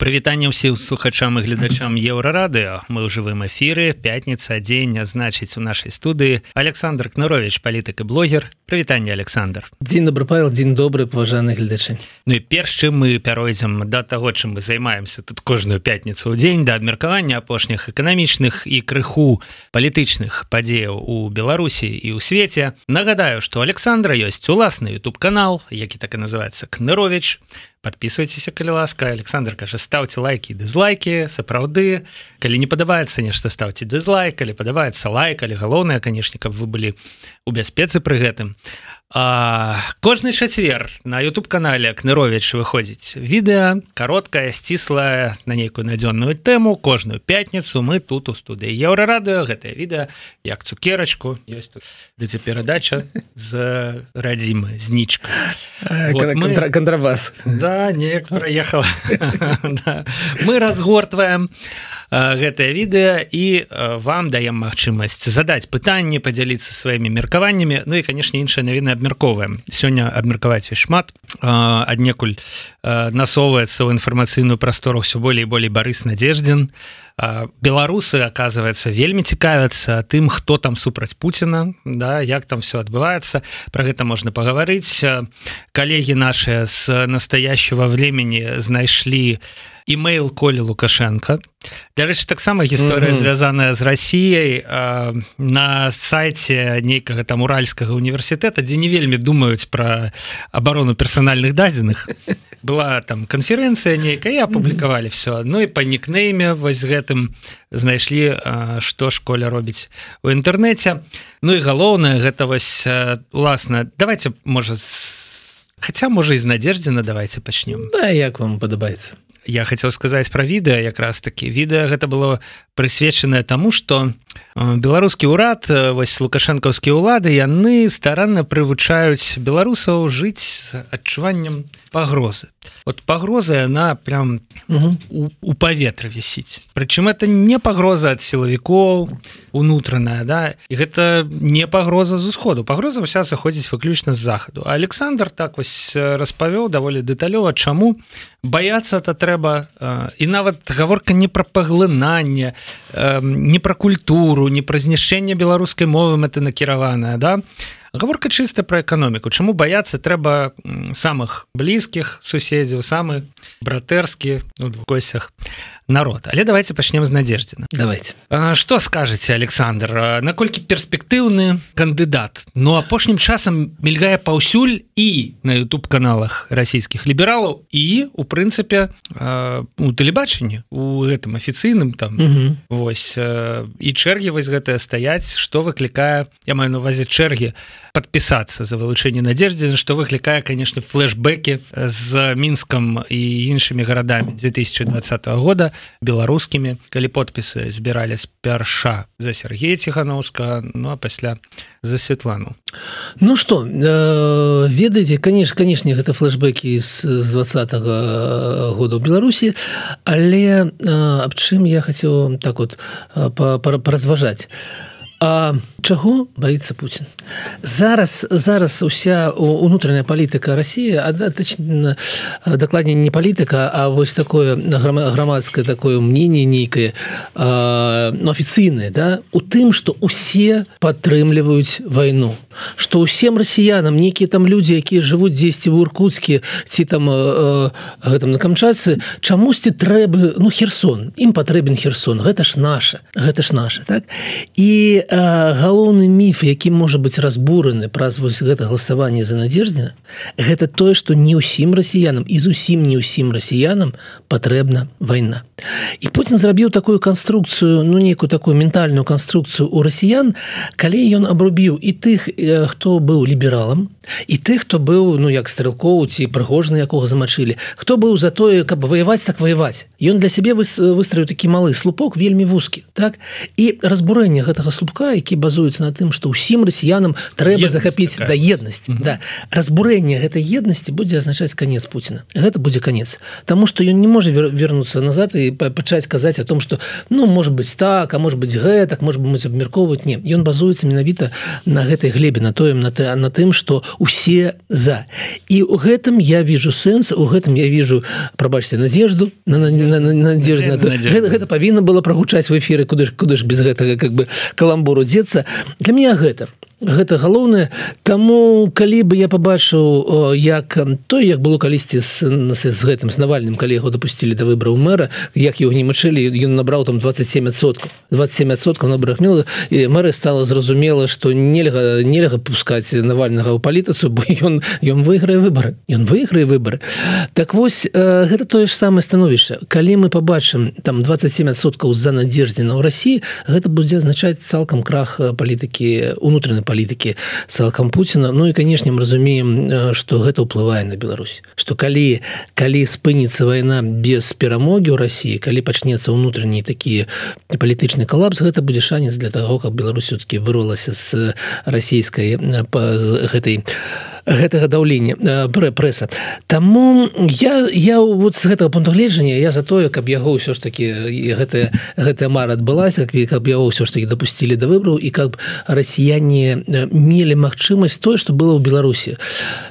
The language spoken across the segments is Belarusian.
прывітанне ўсім слухачам і гледачам еўрарадыо. Мы ў жывым эфіры. Пятница дзень значыць у нашай студыі Александр кнарович палітык і блогер. Прывітанне Александр. Дзень добры павел дзень добры паважаны гледачы. Ну і перш чым мы пяройдзем да таго чым мы займаемся тут кожную пятніцу ў дзень да абмеркавання апошніх эканамічных і крыху палітычных падзеяў у Беларусі і ў свеце. Нагадаю что Александра ёсць уласны YouTube канал які так і называется кнырович подписывайтеся калі ласка. Александр кажа ставьте лайки дызлайки сапраўды. Калі не падабаецца нешта ставьте дызлайк. Калі падабаецца лайк але галоўнае канешне каб вы былі у бяспецы пры гэтым а, кожны чацвер на YouTube канале кнырович выходзіць відэа кароткая сціслая на нейкую надзённую тэму. Кожную пятніцу мы тут у студыі еўрарадыо гэтае відэа як цукерачку ёсць тут дзе перадача з радзімы знічка вот мы... контрабас. Да неяк проехала да. мы разгортваем гэтае відэа і вам даем магчымасць задаць пытанне подзяліцца сваімі меркаваннямі. Ну і канешне іншыя навіны абмярковаем сёння абмеркаваць шмат. Аднекуль насоўваецца ў інфармацыйную прастору все болей болей барыс надеждзін беларусы оказывается вельмі цікавяцца тым хто там супраць Пуціна да як там все адбываецца. Про гэта можна пагаварыць. Коллеги наши с настоящего времени знайшлі email колі лукашенко. Дарэчы таксама гісторыя mm -hmm. звязаная з Росіяй на сайте нейкага там уральскага універсітэта дзе не вельмі думаюць про оборону персональных дадзеных. Была там канферэнцыя нейкая апублікавалі все Ну і по нікнейме вось гэтым знайшлі что школя робіць у інтэрнэце. Ну і галоўнае гэта вось уласна давайте можа хотя можа і з надеждзена давайте пачнем Да як вам падабаецца я хотел сказаць про відэа якраз таки відэа гэта было прысвечанае тому что беларускі ўрад вось лукашэнкаўскія ўлады яны старанна прывучаюць беларусаў жыць з адчуваннем пагрозы вот пагроза она прям угу. у, у паветра вісіць прычым это не пагроза ад сілавікоў унутраная да. І гэта не пагроза з усходу пагроза ўся заходзіць выключна з захаду Александр так вось распавёў даволі дэталёва чаму баяцца то трэба і нават гаворка не пра паглынанне не пра культуру не пра знішчэнне беларускай мовы мэты накіраваная да гаворка чыста пра эканоміку. Чаму баяцца? Трэба самых блізкіх суседзяў самы братэрскі у двукосях народ. Але давайте пачнем з надеждзіна давайте. Что скажете Александр? Наколькі перспектыўны кандыдат? Но апошнім часам мільгае паўсюль і на YouTube каналах расійскіх лібералаў і у прынцыпе у тэлебачанні у гэтым афіцыйным там. Угу. Вось і чэргі вось гэтыя стаяць что выклікае я маю на увазе чэргі подпісацца за вылучэнне надеждзі что выклікае конечно флешбеки з мінскам і іншымі гарадамі 2020 года беларускімі калі подпісы збіралі спярша за Сергея ціхановска ну а пасля за Светлану. Ну что э, ведаеце конечно канешне гэта флешбеки з, двадцатого года ў Беларусі але э, аб чым я хацеў так вот э, паразважаць А чаго боится Путин зараз зараз уся унутраная палітыка России дакладней не палітыка а вось такое грамадское такое мнение нейкае ну, афіцыйнае да у тым что усе падтрымліваюць войну что усім расіянам некіе там люди якія живуць дзесьці в уркутскі ці там гэтым на камчатцы чамусьці трэба ну херсон. Ім патрэбен херсон. Гэта ж наше гэта ж наше так? І галоўны міф які можа быть разбураны праз вось гэта галасаванне за надеждзіна гэта тое что не ўсім расіянам і зусім не ўсім расіянам патрэбна вайна. І Путін зрабіў такую канструкцыю ну нейкую такую ментальную канструкцыю у расіян калі ён абрубіў і тых хто быў лібералам і тых хто быў ну як стрэлкоў ці прыгожны якога замачылі хто быў за тое каб ваяваць так ваяваць. Ён для сябе выстраіў такі малы слупок вельмі вузкі так? І разбурэнне гэтага слупка шаўчука які базуюцца на тым что ўсім расіянам трэба захапіць да еднасць да. Разбурэнне гэтай еднасці будзе азначаць конец Пуціна. Гэта будзе конец Таму что ён не можа вернуться назад і пачаць казаць о том что ну может быть так а может быть гэтак может быть абмяркоўваць. Не ён базуецца менавіта на гэтай глебе на тоем на ты на тым что усе за. І у гэтым я вижу сэнс у гэтым я вижу прабачьте надежду на надежда гэта павінна было прагучаць в эфиры куды ж куды ж без гэтага как бы каламбуру дзецца. Для меня гэта гэта галоўнае. Таму калі бы я побачыў як той як было калісьці з, з гэтым з навальным калі яго допусцілі да выбраў мэра як его не мачылі ён набраў там 27соткаў 27соткаў набрахмела і мэры стала зразумела что нельга нельга пускаць навальнага ў палітыцу бо ён ён выйграе выборы ён выйграе выборы так вось гэта тое ж самае становішча. Калі мы побачым там 27соткаў за надеждзіна ў Росіі гэта будзе азначаць цалкам крах палітыкі унутранай палітыкі цалкам Пуціна. Ну і канешне мы разумеем что гэта ўплывае на Беларусь. Что калі калі спыніцца вайна без перамогі ў Росіі калі пачнецца ўнутраны такія палітычны калапс гэта будзе шанец для того каб Беларусь все-таки вырвалася з расійскай гэтай гэтага даўлення прэ прэса. Таму я я вот з гэтага пункту гледжання я за тое каб яго ўсё ж таки гэтая гэтая мара адбылася каб яго ўсё ж таки дапусцілі да выбраў і каб расіяне мелі магчымасць тое што было ў беларусі.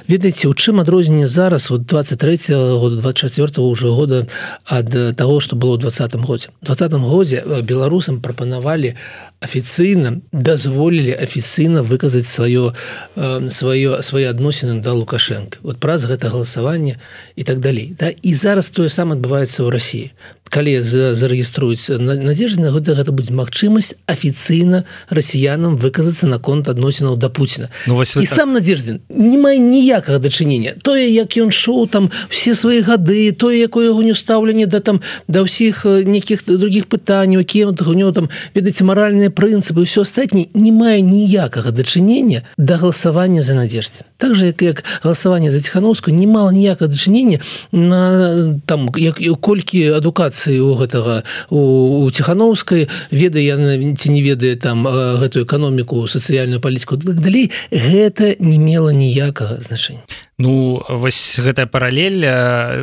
Ведаеце у чым адрозненне зараз вот 23 года 24 уже года ад того что было ў двадцатым годзе? Двадцатым годзе беларусам прапанавалі афіцыйна дазволілі афіцыйна выказаць сваё сваё свае адно адносіны да лукашенко вот праз гэта галасаванне і так далей. Да і зараз тое сам адбываецца ў Росіі калі зарэгіструюць надежда гэта гэта будзе магчымасць афіцыйна расіянам выказацца наконт адносінаў да Пуціна. Ну, і так... сам надеждзін не мае ніякага дачынення. Тое як ён шоу там все свае гады тое якое яго не стаўленне да там да ўсіх нейкіх других пытанняў які у него там ведаеце маральныя прынцыпы все астатні не мае ніякага дачынення да галасавання за надеждзе так же як галасаванне за ціхановскую не мала ніякага дачынення на там як колькі адукацыі у гэтага у, у ціхановскай ведае яна ці не ведае там гэтую эканоміку сацыяльную палітику так далей гэта не мела ніякага значення Ну вось гэтая паралель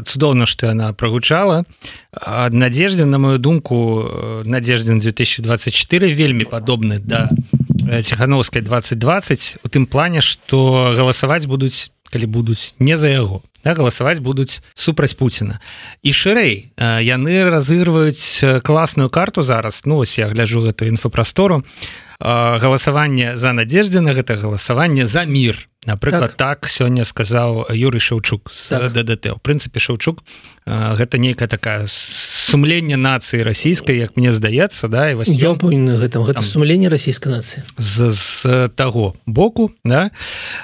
цудоўна што яна прагучала. Ад надежды на мою думку надеждзін 2024 вельмі падобны да ціхановскай 2020 у тым плане што галасаваць будуць калі будуць не за яго. Да, галасаваць будуць супраць Пуціна. І шырэй яны разыгрываюць класную карту зараз. Ну ось я гляжу гэтую інфапрастору. Галасаванне за надеждзіна гэта галасаванне за мир напрыклад так, так сёння сказаў Юрый шаўчук так. ДДТ. У прынцыпе шаўчук гэта нейкая такая сумленне нацыі расійскай як мне здаецца да і вас гэтым гэта сумленне расійскай нацыі. з, з таго боку да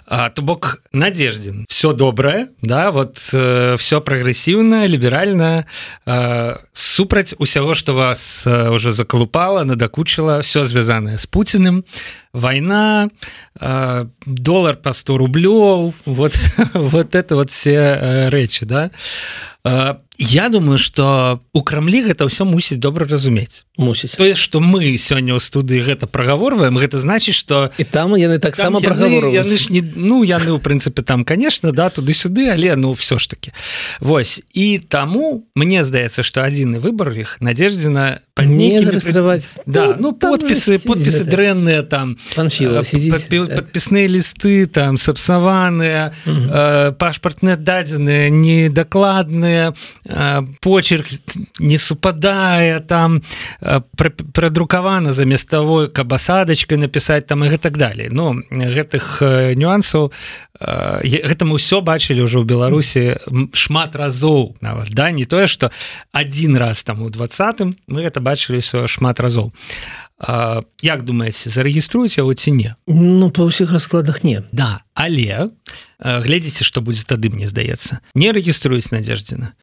а, то бок надеждзін все добрае да вот э, все прагрэсіўна ліберальна э, супраць усяго что вас уже закалупала надакучыла все звязанае з Пуціным война э, доллар по 100 рублёў вот вот это вот все э, рэчы да? а Я думаю что у крамлі гэта ўсё мусіць добра разумець мусіць тое что мы сёння ў студыі гэта прагаворваем гэта значыць что і там яны таксама прагаворы не ну яны ў прынцыпе там конечно да туды-сюды але ну все ж таки. Вось. І таму мне здаецца что адзіны выбор іх надеждзена зарэгістраваць да ну, подпісы подпісы дрэнныя там подпісныя лісты там сапсаваныя пашпартныя дадзеныя недакладныя почерк не супадае там прадрукавана замест того каб асадачкой написать там і так далее. Но гэтых нюансаў гэта мы ўсё бачылі ўжо ў беларусі шмат разоў нават да? Не тое что один раз там у двадцатым мы это бачылі ўсё шмат разоў як думаеце зарэгіструюць яго ці не? Ну па ўсіх раскладах не. Да але глядзіце што будзе тады мне здаецца. Не рэгіструюць надеждзіна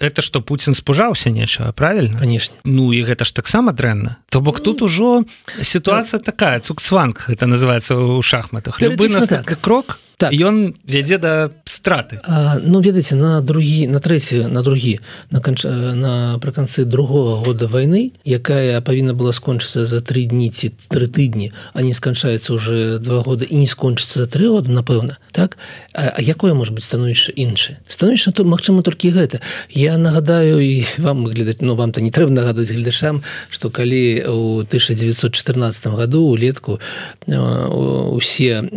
это что Путін спужаўся нечага правильно конечно Ну і гэта ж таксама дрэнна. То бок тут ужо сітуацыя такая цуксванг это называется у шахматах. Любы так. крок так. Ён вядзе да страты. Ну ведаеце на другі на трэці на другі на канч... напрыканцы другого года войны якая павінна была скончыцца за три дні ці тры тыдні а не сканчаецца уже два года і не скончыцца за тры года напэўна так? А, а якое может быть становішча іншы становішча то Мачыма толькі гэта. Я нагадаю і вам глядаць но ну, вам-то не трэба нагадаць гледашам что калі у 1914 году улетку усе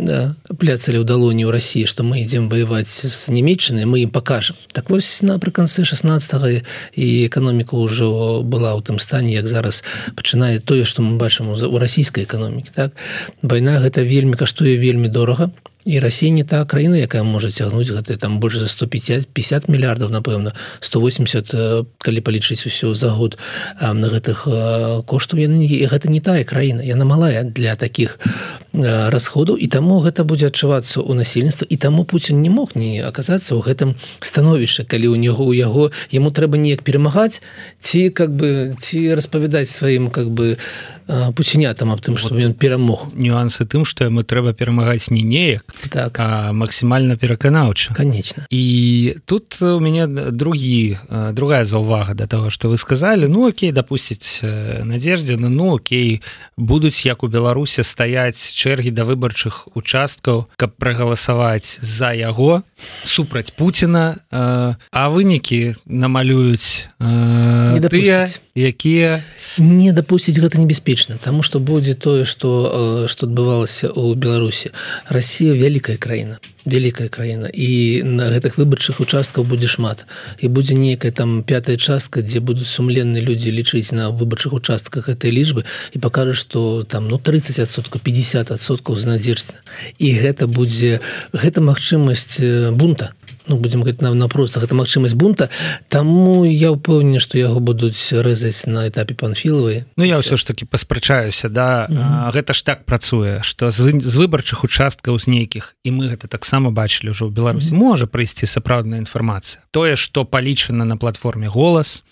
пляцалі ў далоні ў Росіі что мы ідзем воевать с нямецчыны мы им покажем. Так вось напрыканцы 16 і эканоміка ўжо была ў тым стане як зараз пачынае тое что мы бачым у расійскай эканомікі так? Вайна гэта вельмі каштуе вельмі дорага і Росія не та краіна якая можа цягнуць гэта там больш за 150 50 мільярдаў напэўна 180 калі палічыць усё за год на гэтых коштаў. Яны гэта не тая краіна яна малая для таких расходаў. І таму гэта будзе адчувацца у насельніцтва. І таму Путін не мог не аказацца ў гэтым становішча калі у него у яго яму трэба неяк перамагаць ці как бы ці распавядаць сваім как бы пуцінятам аб тым што ён перамог. нюансы тым што яму трэба перамагаць не неяк так. А максімальна пераканаўча. Конечно. І тут у мяне другі другая заўвага до того что вы сказали ну Окей допусціць надеждзена ну Окей будуць як у беларусе стаять чэргі да выбарчых участкаў каб прагаласаваць за яго супраць Пуціна а вынікі намалююць тыя якія не допусціць гэта небяспечна тому что будзе тое что что адбывалася у беларусі. Россия вялікая краіна вялікая краіна. І на гэтых выбарчых участкаў будзе шмат. І будзе нейкая там пятая частка дзе будуць сумленны людзі лічыць на выбарчых участках этой лічбы і пакажа что там ну 30сотка 50соткаў з надзежна і гэта будзе гэта магчымасць бунта ну, будем говорить на, на просто гэта магчымасць бунта Таму я ўпэўнены что яго будуць рэзаць на этапе панфілавай Ну я ўсё ж таки паспрачаюся да mm -hmm. гэта ж так працуе что з, з выбарчых участкаў з нейкіх і мы гэта таксама бачылі ўжо ў Беларусі mm -hmm. можа прыйсці сапраўдная інфармацыя тое что палічана на платформе голас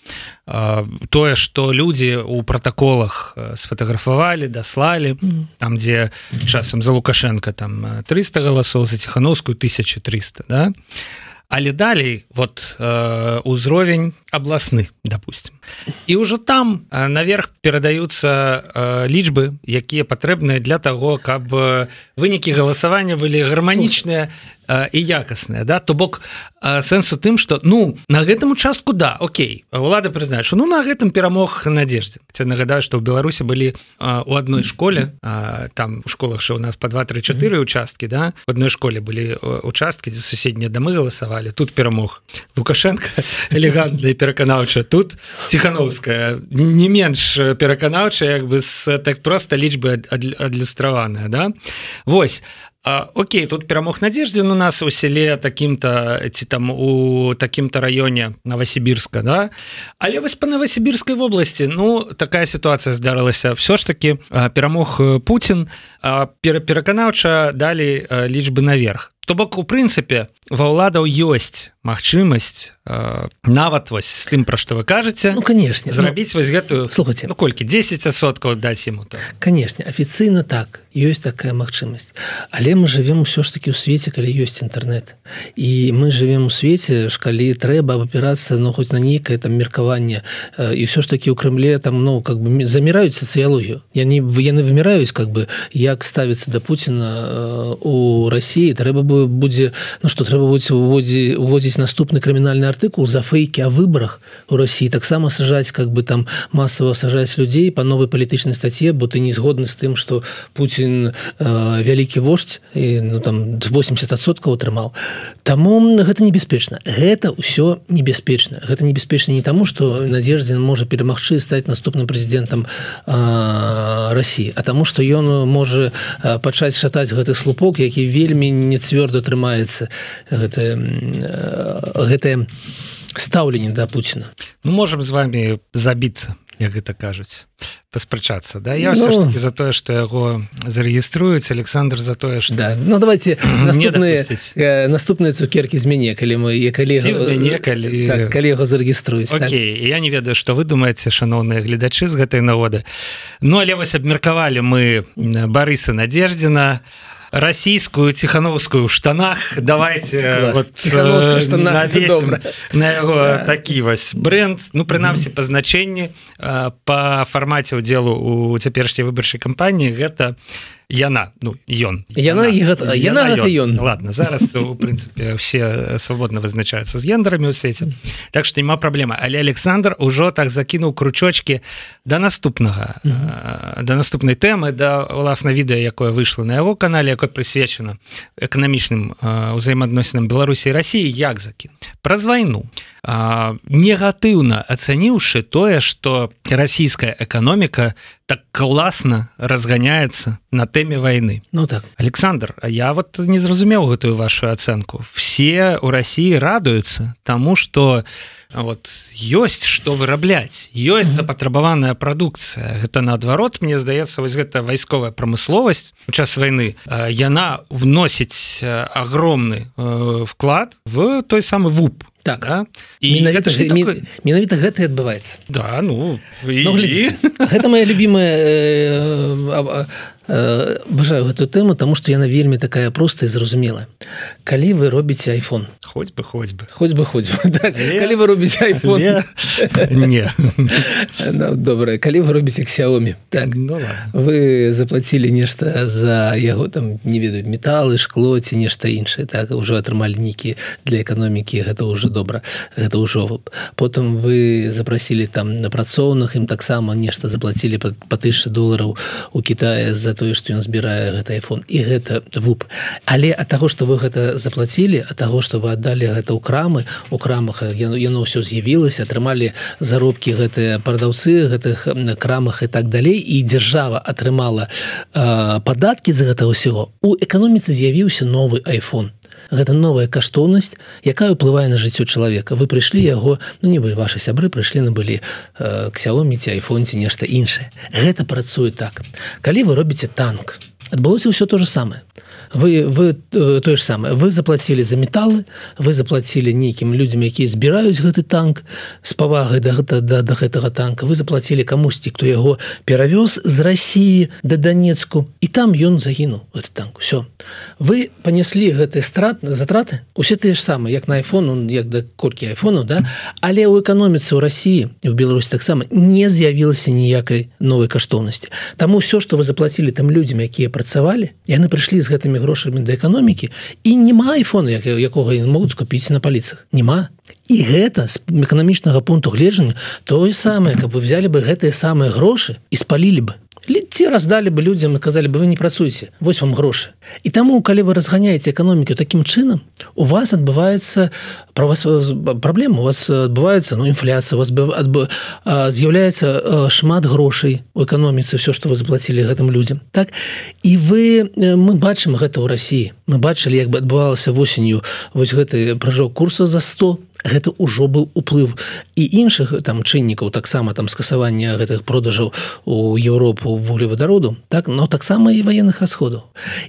тое что людзі у протаколах сфотаграфавалі даслалі mm -hmm. там дзе часам за лукашенко там 300 галасоў за ціхановскую 1300 да то але далей вот э, узровень абласны допустим. І ўжо там э, наверх перадаюцца э, лічбы якія патрэбныя для того каб вынікі галасавання былі гарманічныя і якасныя да? То бок сэнсу тым что ну на гэтым участку да Окей улада прызнаюць ну на гэтым перамог надеждзе Хаця нагадаю что ў Беларусі былі у адной школе там у школах що у нас по 234 участкі да? В одной школе былі участкі дзе суседнія дамы галасавалі тут перамог лукашенко элегантна пераканаўча. Тут ціхановская не менш пераканаўча як бы с так просто лічбы адлюстраваная да? Вось А, Окей тут перамог надеждзін у нас у селе таким-то ці там у таким-то раёне новосибирска да? Але вось по новосибирской вобласці ну такая ситуация здарылася. Все ж таки перамог Путін пераканаўча далі лічбы наверх то бок у прынцыпе ва ўладаў ёсць магчымасць э, нават вось з тым пра што вы кажаце ну конечно зрабіць ну, вось гэтую слухайте. ну колькі 10соткаў даць ему то конечно афіцыйна так ёсць такая магчымасць. Але мы живвем усё ж таки у свеце калі ёсць інтэрнет і мы живвем у свеце ж калі трэба абапірацца ну хоць на нейкае там меркаванне і ўсё ж таки у крымле там ну как бы заміраюць сацыялогію. Яны яны выміраюць как бы як ставіцца да Пуціна у Росіі трэба бы будзе ну что трэба будзе уводзі уводзіць наступны крымінальны артыкул за фейкі о выборах у Росіі таксама сажаць как бы там масава сажаць людзей по новой палітычнай статье бо ты не згодны з тым что Путін э, вялікі вождь і ну там 80соткаў атрымаў. Таму гэта небяспечна. Гэта ўсё небяспечна. Гэта небяспечна не таму что надеждзе можа перамагчы стаць наступным прэзідэнтам э, Росіі а таму что ён можа пачаць шатаць гэты слупок які вельмі не цвёрда трымаецца. Гэтае гэтае стаўленне да Пуціна Ну можем з вами забіцца як гэта кажуць паспрачацца да? Я ну, за тое что яго зарэгіструюць Александр за тое что да. Ну давайте наступныя э, наступныя цукеркі з мяне калі мы калі мяне калі так, калі яго зарэгіструюць так. я не ведаю что вы думаете шаноўныя гледачы з гэтай нагоды. Ну але вось абмеркавалі мы Барыса надеждзена расійскую ціхановскую штанах. Давайте вот, э, штанах, на яго да. такі вось бренд. Ну прынамсі па значэнні па фармаце ўдзелу у цяперашняй выбарчай кампаніі гэта яна ну ён яна яна, яна, яна ён ладно зараз у прынцыпе все свабодна вызначаюцца з гендарамі ў свеце так что няма праблема але Александр ужо так закінуў кручочки до наступнага mm -hmm. до наступнай тэмы да уласна відэа якое выйшло на яго канале якой прысвечана эканамічным узаемаадносінам Беларусі Росіі як закін праз вайну негатыўна ацаніўшы тое что расійская эканоміка так класна разганяецца на тэме войны Ну так. Александр А я вот не зразумеў гэтую вашу ацэнку. Все у Росіі радуются тому что вот ёсць что вырабляць ёсць запатрабаваная прадукцыя гэта наадварот мне здаецца вось гэта вайсковая прамысловасць у час войны яна вносіць огромны вклад в той самы вуп так. да? і менавіта такой... менавіта гэта адбываецца да ну, і... ну гэта моя любимая э, бажаю гэтую тэму тому что яна вельмі такая простая зразумелая. Калі вы робіце iPhone. Хоть бы хоть бы. Хоть бы хоть бы так, калі вы робіце iPhone. не. Ну, добрае калі вы робіце Xiaomi. Так. Ну, вы заплатілі нешта за яго там не ведаю металы шкло ці нешта іншае так уже атрымалі нейкі для эканомікі гэта уже добра гэта ўжо потым вы запрасілі там на працоўных ім таксама нешта заплатілі по па тысячи долларов у Китая за тое што ён збірае гэты iPhone і гэта вуп. Але ад таго што вы гэта заплацілі ад таго што вы аддалі гэта ў крамы у крамах яно яно ўсё з'явілася атрымалі заробкі гэтыя прадаўцы гэтых крамах і так далей і дзяржава атрымала э, падаткі за гэта ўсяго у эканоміцы з'явіўся новы iPhone гэта новая каштоўнасць якая ўплывае на жыццё чалавека. Вы прыйшлі яго ну не вы ваши сябры прыйшлі на былі э, ксяоміце айфонце нешта іншае. Гэта працуе так. Калі вы робіце танк адбылося ўсё то же самое вы вы э, тое ж самае вы заплатілі за металы вы заплатілі нейкім людзям якія збіраюць гэты танк з павагай да гэта да, да гэтага танка. Вы заплатілі камусьці хто яго перавёз з Росіі да Донецку і там ён загінуў гэты танк. Все вы панеслі гэты страт затраты усе тыя ж самыя як на айфону як да колькі айфону да? Але ў эканоміцы ў Росіі і ў Беларусь таксама не з'явілася ніякай новай каштоўнасці. Таму все што вы заплатілі там людзям якія працавалі яны прыйшлі з гэтымі грошамі да эканомікі і няма айфона як, якога могуць купіць на паліцах. Няма. І гэта з эканамічнага пункту гледжання тое самае каб вы взяли бы гэтыя самыя грошы і спалілі бы ці раздалі бы людзям казалі бы вы не працуеце вось вам грошы і таму калі вы разганяеце эканоміку таким чынам у вас адбываецца про вас праблема у вас адбываецца ну інфляцыя вас з'яўляецца шмат грошай у эканоміцы все что вы заплатілі гэтым людям. Так? І вы мы бачым гэта ў Росіі. Мы бачылі як бы адбывалася восенню вось гэты пражок курса за 100 гэта ўжо был уплыв і іншых там чыннікаў таксама там скасавання гэтых продажаў у Еўропу вуглеводороду так но таксама і военных расходаў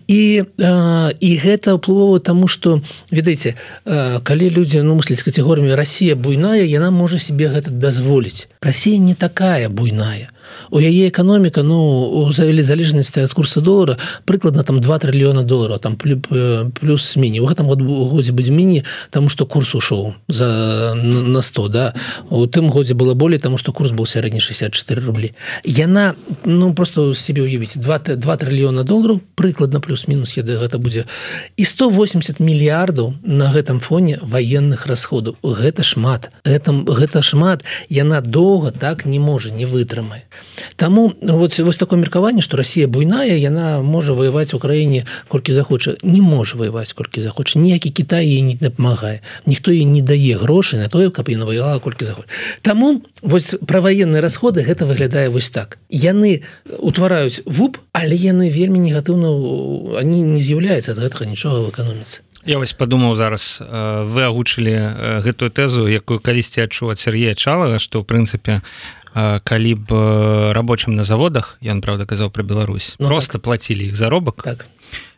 і э, і гэта ўплывова тому что ведаеце э, калі людзі ну мысліць категорыямі Россия буйная яна можа себе гэта дазволіць Россия не такая буйная у яе эканоміка ну завялі залежнасці ад курса долара прыкладна там 2 трыльёна долларов там плюс міні. У гэтым годзе будзе міні тому что курс ушоў за на 100 да. У тым годзе было болей тому что курс был сярэдні 64 рублі. Яна ну просто себе уявіць 2 2 трыльёна долларов прыкладна плюс-мінус еды гэта будзе і 180 мільярдаў на гэтым фоне военных расходаў. Гэта шмат. Гэтым гэта шмат. Яна доўга так не можа не вытрымай Таму вот вось такое меркаванне што Росія буйная яна можа ваяваць у краіне колькі захоча. Не можа ваяваць колькі захоча. Ніякі Кітай не дапамагае. Ніхто і не дае грошы на тое каб і наваяла колькі заход Таму вось пра ваенныя расходы гэта выглядае вось так. Яны утвараюць вуп але яны вельмі негатыўна они не з'яўляюцца ад гэтага нічога в эканоміцы. Я вось падумаў зараз вы агучылі гэтую тэзу якую калісьці адчуваць Сергея чалага што ў прынцыпе калі б рабочым на заводах ён правда казаў про Беларусь ну, просто так. платілі іх заробак так.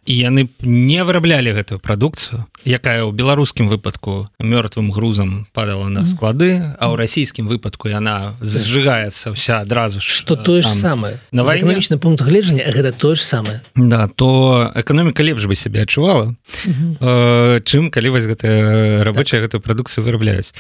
І яны не выраблялі гэтую прадукцыю якая ў беларускім выпадку мёртвым грузам падала на склады а ў расійскім выпадку яна зажыгаецца вся адразу что тое ж самае на эканамічны пункт гледжання гэта тое ж самае Да то эканоміка лепш бы сябе адчувала э, чым калі вось гэтая рабочая так. гэтую прадукцыю вырабляюць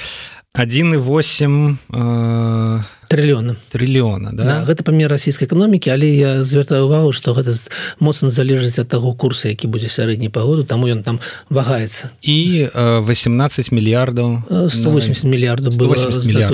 1,8 э, трыльёна трыльёна да? да, гэта памер расійскай эканомікі але я звяртаю увагу што гэта моцна залежыць ад таго курса які будзе сярэдні пагоду таму ён там вагаецца і э, 18 мільярдаў 180 на... мільярдаў было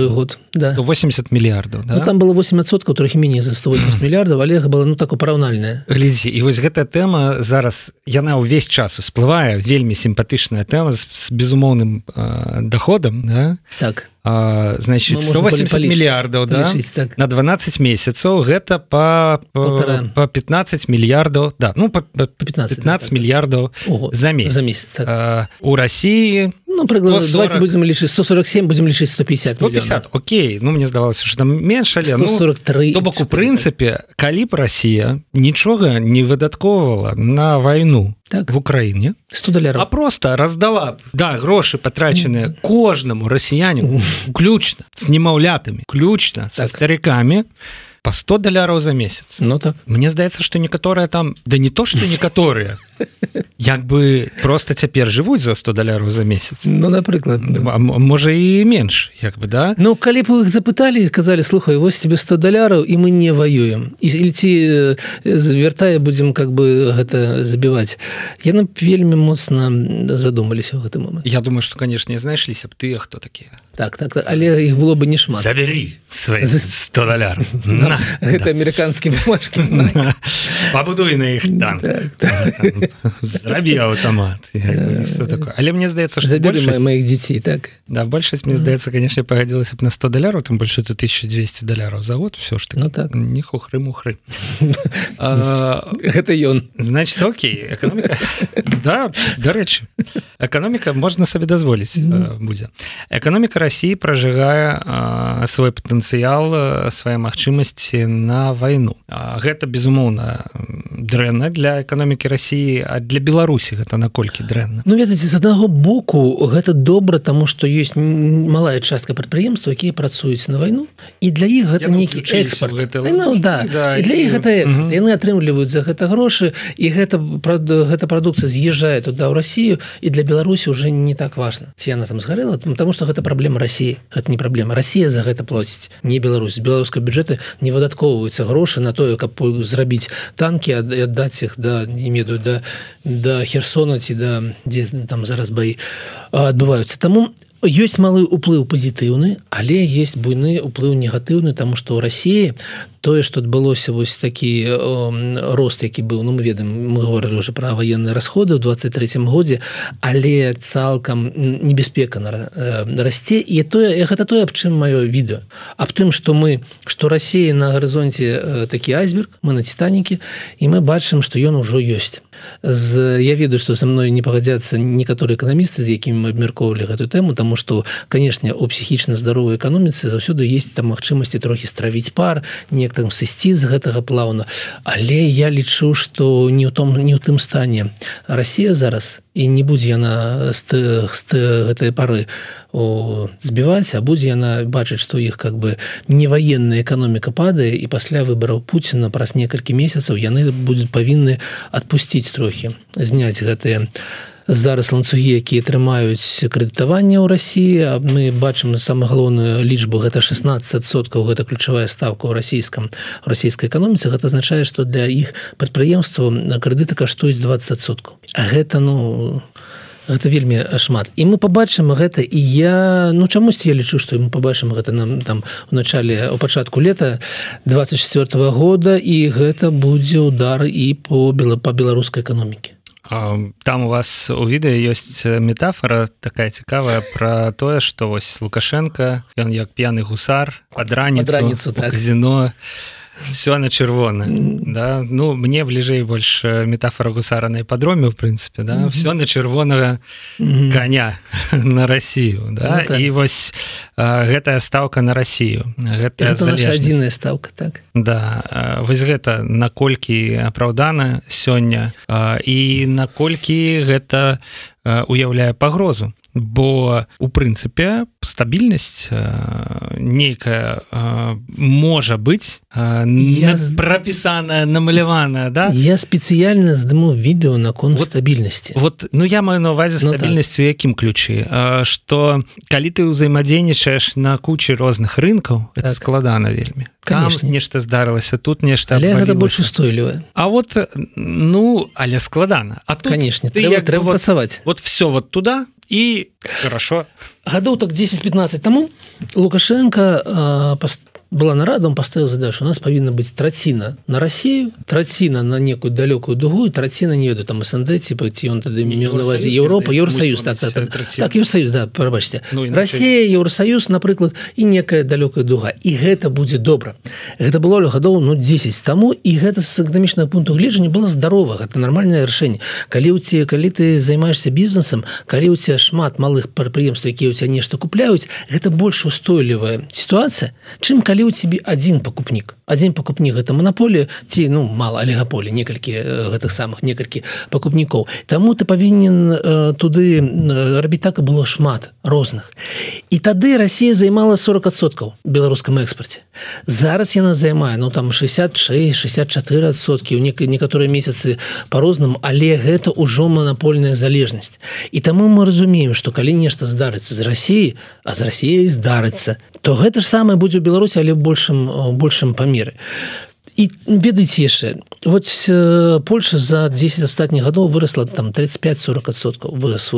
год да. 80 мільярдаў да? ну, там было 8соткаў трохі меней за 180 мільярдаў але было ну так параўнальная глядзі і вось гэтая тэма зараз яна ўвесь час усплывае вельмі сімпатычная тэма з, з безумоўным э, доходам да? так Doug. А, значит 180 мільярдаў да? так. на 12 месяцаў гэта по по 15 мільярдаў да ну по, по 15, 15 да, мільярдаў за месяц. за месяц так. а, у России ну, прыклад, 40... давайте будем лічыць 147 будем лічыць 150 150 Окей. Ну мне здавалася что там менш але 143 ну, бок у прынцыпе калі б Россия нічога не выдатковывала на войну так. в Украіне 100 доляров а просто раздала да грошы потрачаныя кожнаму расіяню ключна с немаўлятамі ключна так. со стариками по 100 даляраў за месяц. Ну так. Мне здаецца что некаторыя там да не то что некаторыя як бы просто цяпер жывуць за 100 даляраў за месяц. Ну напрыклад можа і менш як бы да? Ну калі б вы іх запыталі казалі слухай вось тебе 100 даляраў і мы не воюем і ці звяртае будзем как бы гэта забіваць яны вельмі моцна задумаліся ў гэты момант Я думаю что канешне знайшліся б тыя хто такія так так, так. Але іх было бы не шмат забярі 100 даляр гэта амерыканскі бумажкі пабудуй на іх там зрабі аўтамат але мне здаецца забяры моих дзяцей так? Да большасць мне здаецца конечно пагадзілася б на 100 даляраў там больше это 1200 даляраў за год все ж ну так. Не хухры мухры. Гэта ён значит Окей экономика. Да дарэчы эканоміка можна сабе дазволіць будзе эканоміка Росіі пражыгае свой патэнцыял свае магчымасці на вайну гэта безумоўна дрэнна для эканомікі Росіі а для Беларусі гэта наколькі дрэнна? Ну ведаце з аднаго боку гэта добра тому что есть малая частка прадпрыемства якія працуюць на вайну і для іх гэта нейкі экспорт ну, да. да, для іх гэта экспорт. яны атрымліваюць за гэта грошы і гэта гэта прадукцыя з'язджае туда ў Россию і для Беларусі уже не так важно ці она там згарэла потому что гэта праблема России это не праблема. Россия за гэта плоціць не Беларусь. Беларускай бюджэты не выдаткоўваюцца грошы на тое каб зрабіць танки аддаць их да не меду да да херсона ці да дзе там зараз баі адбываюцца таму ёсць малы уплыў пазітыўны але есть буйны уплыў негатыўны тому что ў Росіі тое что адбылося вось такі э, рост які быў ну мы ведаем мы говорили уже про военные расходы в 23 годзе але цалкам небяспека на э, расце. І тое гэта тое аб чым маё відэо аб тым что мы что Россия на гарызонце э, такі айсберг мы на титанікі і мы бачым что ён ужо ёсць з я ведаю что со мной не пагадзяцца некаторыя эканамісты з якімі мы абмяркоўвалі гэту тэму тому что канешне у псіхічна здаровай эканоміцы заўсёды есть там магчымасці трохі стравіць пар неяк там сысці з гэтага плаўна. Але я лічу что не ў том не ў тым стане Россия зараз і не будзе яна з гэтай пары збіваць а будзе яна бачыць што іх как бы не ваенная эканоміка падае і пасля выбараў Пуціна праз некалькі месяцаў яны будуць павінны адпусціць трохі зняць гэтыя зараз ланцугі якія трымаюць крэдытаванне ў Росіі мы бачым самую галоўную лічбу гэта 16соткаў гэта ключавая ставка ў расійскам расійскай эканоміцы гэта азначае што для іх прадпрыемства крэдыты каштуюць 20соткаў А гэта ну гэта вельмі шмат. І мы побачым гэта і я ну чамусьці я лічу што мы побачым гэта нам там у начале у пачатку лета 24 -го года і гэта будзе удар і по бела по беларускай эканомікі. Там у вас у відэа ёсць метафора такая цікавая про тое что вось лукашенко ён як п'яны гусар ад раніцу раніцу так. казино все на чырвона да. Ну мне бліжэй больш метафора гусара на іпадроме в прынцыпе да. Все на чырвонага коня на Россию да. Ну, так. і вось гэтая ставка на Россию гэта адзіная ставка так. Да вось гэта наколькі апраўдана сёння і наколькі гэта уяўляе пагрозу бо у прынцыпе стабільнасць э, нейкая э, можа быць э, я... прапісаная намаляваная да? Я спецыяльна здыму відэо наконт вот, стабільнасці вот ну я маю на увазе стабільнасцю ну, так. якім ключы что калі ты ўзаемадзейнічаеш на куче розных рынкаў так. складана вельмі конечно. нешта здарылася тут нешта гэта больш устойлівае А вот ну але складана а канешне ты трэба, трэба вот, працаваць вот все вот туда і хорошо. гадоў так 10-15 таму лукашенко паст была нарада он поставил задачу у нас павінна быть траціна на Россию траціна на некую далёкую дугу траціна не веду там СНД типа ці он тады навазе Европа Евросоюз так, так, так, так Евросоюз да прабачьте ну, Россия Евросоюз напрыклад і некая далёкая дуга і гэта будзе добра гэта было гадоў ну 10 таму і гэта з эканамічнага пункту гледжання было здорова это нормальное рашэнне калі у тебе калі ты займаешься бізнесам калі у тебя шмат малых прадпрыемств якія у тебя нешта купляюць гэта больш устойлівая ситуация чым калі калі у тебе один пакупнік один пакупнік гэта монополія ці ну мало алегаполі некалькі гэтых самых некалькі пакупнікоў Таму ты павінен э, туды рабіць так і было шмат розных. І тады Россия займала 40соткаў беларускам экспорце зараз яна займае ну там 66 64 сотки. У некай некаторыя месяцы по-рознаму але гэта ўжо монопольная залежнасць. І таму мы разумеем что калі нешта здарыцца з Россией а з Россией здарыцца то гэта ж самае будзе у Беларусі але большим большим памеры і ведаеце яшчэ вот э, Польша за 10 астатніх гадоў выросла там 35-40соткаў вырос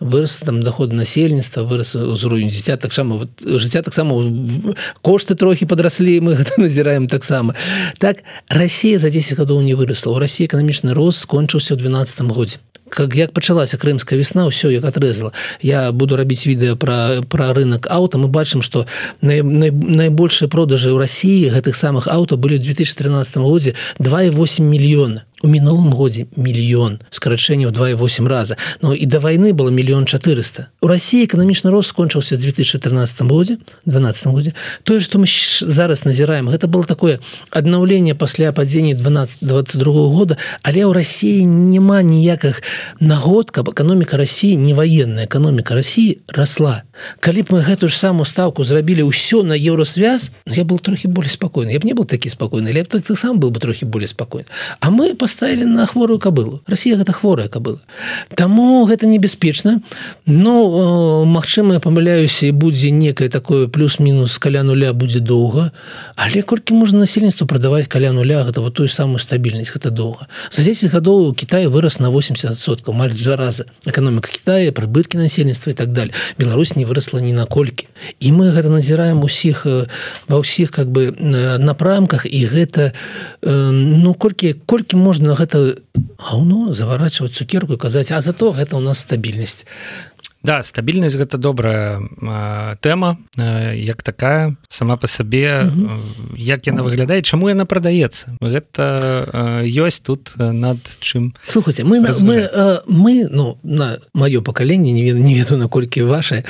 вырос там доход насельніцтва вырос узровень дзіця таксама вот, жыцця таксама кошты трохі падраслі мы гэта назіраем таксама так Россия за 10 гадоў не выросла. У России эканамічны рост скончыўся ў 12 годзе как як пачалася крымская весна ўсё як отрезала я буду рабіць відэо про про рынок ауто мы бачым что най, най, найбольшыя продажы ў Росіі гэтых самых аўто былі ў 2013 годзе 2,8 мільёна у мінулым годзе мільён скарачэнняў 2,8 раза. Но і да войны было мільён 400 у России эканамічны рост скончыўся 2014 годзе 12 годзе. Тое что мы зараз назіраем гэта было такое аднаўленне пасля падзення 12 22 года але ў России няма ніякіх нагод каб эканоміка России не военная эканоміка России росла калі б мы гэтую ж самую ставку зрабілі ўсё на еўросвяз ну, я был трохі более спокойны я б не был такі спокойны я так сам был бы трохі более спокойны а мы по поставили на хворую кабылу. Россия гэта хворая кабыла. Таму гэта небяспечна но Мачыма памыляюся і будзе некае такое плюс-мінус каля нуля будзе доўга але колькі можна насельніцтву прадаваць каля нуля гэта вот тую самую стабільнасць гэта доўга. За 10 гадоў Кітай вырас на 80соткаў маль два раза эканоміка Китая прыбыткі насельніцтва і так далее. Беларусь не выросла ні наколькі і мы гэта назіраем усіх ва ўсіх как бы напрамках і гэта ну колькі колькі можна на гэта гаўно заварачваць цукерку казаць а зато гэта у нас стабільнасць да стабільнасць гэта добрая тэма э, як такая сама по сабе угу. як яна выглядае чаму яна прадаецца. Гэта ёсць тут над чым слухайте мы мы мы ну на маё пакаленне не веду не веду наколькі ваше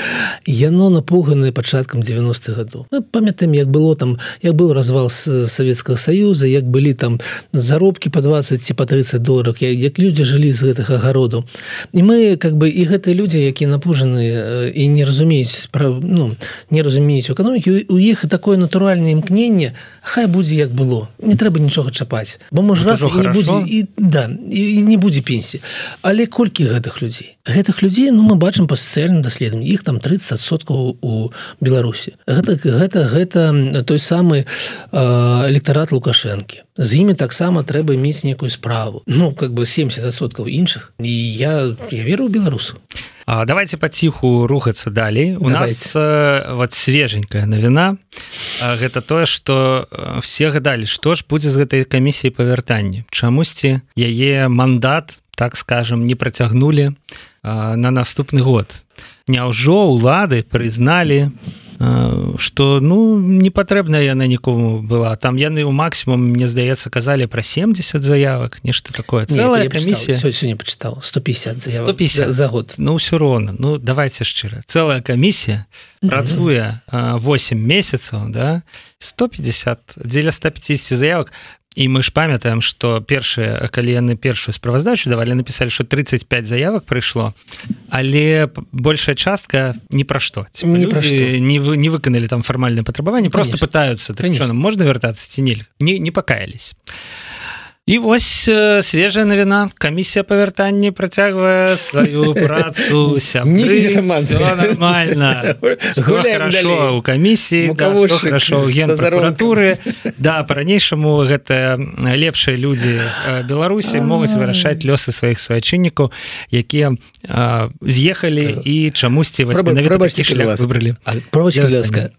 яно напуганы пачаткам 90-х гадоў. Памятаем як было там як был развал с Савецкага союза як былі там заробкі по 20 ці по 30 долларов як, як люди жылі з гэтых агароду і мы как бы і гэтыя люди які на напужаны і не разумеюць пра ну не разумеюць эканомікі у іх такое натуральнае імкненне хай будзе як было не трэба нічога чапаць. Бо можа раз і будзе і да і не будзе пенсіі але колькі гэтых людзей гэтых людзей ну мы бачым па сацыяльным даследам іх там 30соткаў у Беларусі гэта гэта гэта той самы электарат лукашэнкі з імі таксама трэба мець некую справу. Ну как бы 70соткаў іншых і я я веру беларусу А, давайте паціху рухацца далей. У давайте. нас э, вот свеженькая навіна. Гэта тое что э, все гадалі што ж будзе з гэтай камісіі па вяртанні чамусьці яе мандат так скажем не працягнули на наступны год. Няўжо улады прызналі что ну не патрэбна яна нікому была. Там яны ў максімум мне здаецца казалі про 70 заявак нешта такое. Целая камісія не почытаў 150 150 за год. Ну ўсё роўна ну давайте шчыра целая камісія працуе 8 месяцаў да 150 дзеля 150 заявак і мы ж памятаем что першыя калі яны першую справаздачу давалі написали что 35 заявак прыйшло але большая частка ні пра што. Не, не вы не выканалі там фармальнае патрабаванне просто пытаются так, можна вяртацца ці нельга? Не не пакаялись а і вось свежая навіна. Камісія па вяртанні працягвае сваю працу. Нормально. Хорошо у камісіі хорошотуры да по-ранейшаму гэта лепшыя людзі беларусі могуць вырашаць лёсы сваіх суайчыннікаў якія з'ехалі і чамусьці выбралі.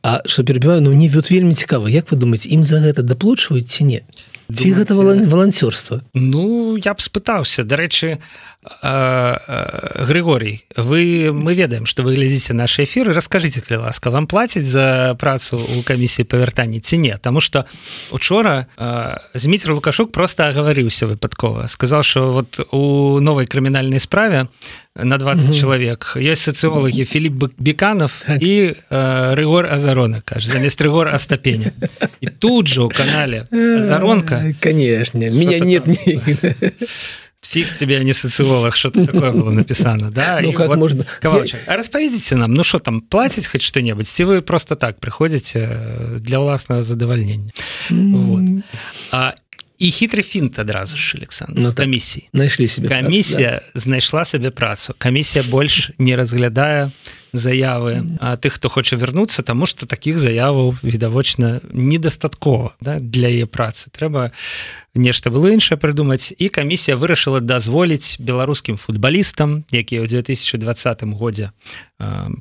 А что перебіваю ну не вельмі цікава Як вы думаете ім за гэта даплучваюць ці не ці гэта валанцёрства? Ну я б спытаўся. Дарэчы Григорий вы мы ведаем что вы глядзіце наши эфиры расскажите калі ласка вам плаціць за працу у камісіі павяртання ці не тому что учора зміцер лукашук просто агаварыўся выпадкова сказал что вот у новой крымінальнай справе на 20 угу. чалавек есть сацыолагі Філіп беканов так. і рыгор азарона кажа замест рыгор астапеня і тут же у канале заронка конечно меня нет не фиг тебе не социолог что-то такое было написано да? Ну, как вот, можно? а распавядзіце нам ну что там платить хоть что-нибудь ці вы просто так приходите э, для ўласнага задавальнення вот. а і хітры фінт адразу ж Александр ну, камісій знайшлі себе камісія да. знайшла сабе працу. Камісія больш не разглядае заявы а тых хто хоча вярнуцца тому что таких заяваў відавочна недастаткова да, для яе працы. Трэба нешта было іншае прыдумаць і камісія вырашыла дазволіць беларускім футбалістам якія ў 2020 годзе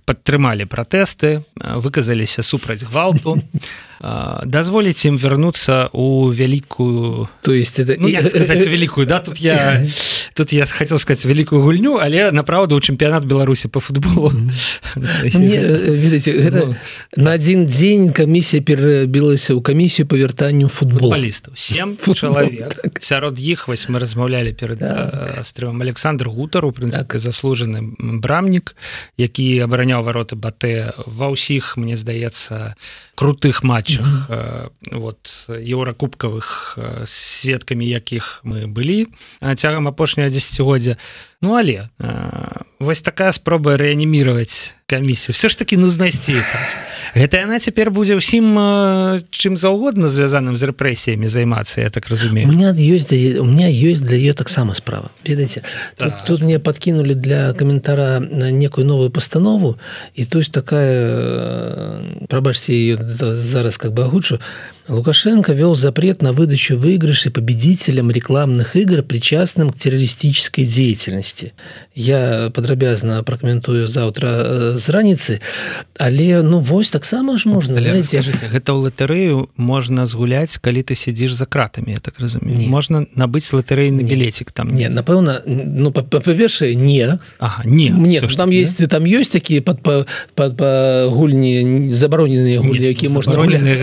падтрымалі пратэсты выказаліся супраць гвалту дазволіць ім вярнуцца у вялікую то есть это ну, сказать, великкую да тут я тут я хотел сказать великкую гульню але направду у чэмпіянат беларусі по футболу видите ну, на один дзень камісія перабілася ў камісію па вяртанню футболістаў 7 чалавек так. сярод іх вось мы размаўлялі перад так. стрывам Александр гутару прынцыпе так. заслужаны брамнік які абараняў вароты батэ ва ўсіх мне здаецца крутых матчах mm -hmm. вот еўракубкавых сведкамі якіх мы былі цягам апошняга десятгоддзя Ну але вось такая спроба рэаніміраваць камісію все ж таки ну знайсці гэта яна цяпер будзе ўсім чым заўгодна звязаным з рэпрэсіямі займацца я так разумею. Меня ёсць у меня ёсць для ее таксама справа. Ведаеце тут, тут мне подкинули для каментара некую новую пастанову і то есть такая прабачьте ее зараз как бы агучу Лукашенко вел запрет на выдачу выигрышей победителям рекламных игр, причастным к террористической деятельности. Я падрабязна пракаментую заўтра э, з раніцы, але ну вось таксама ж можна гэта ў латарэю можна згуляць, калі ты сядзіш за кратамі, я так разумею. можна набыць латарэйны білетик там? Не напэўна ну па-першае не. Ага, не. Мне там есть не? там ёсць такія пад па, па, па гульні забароненыя гульні, якія можна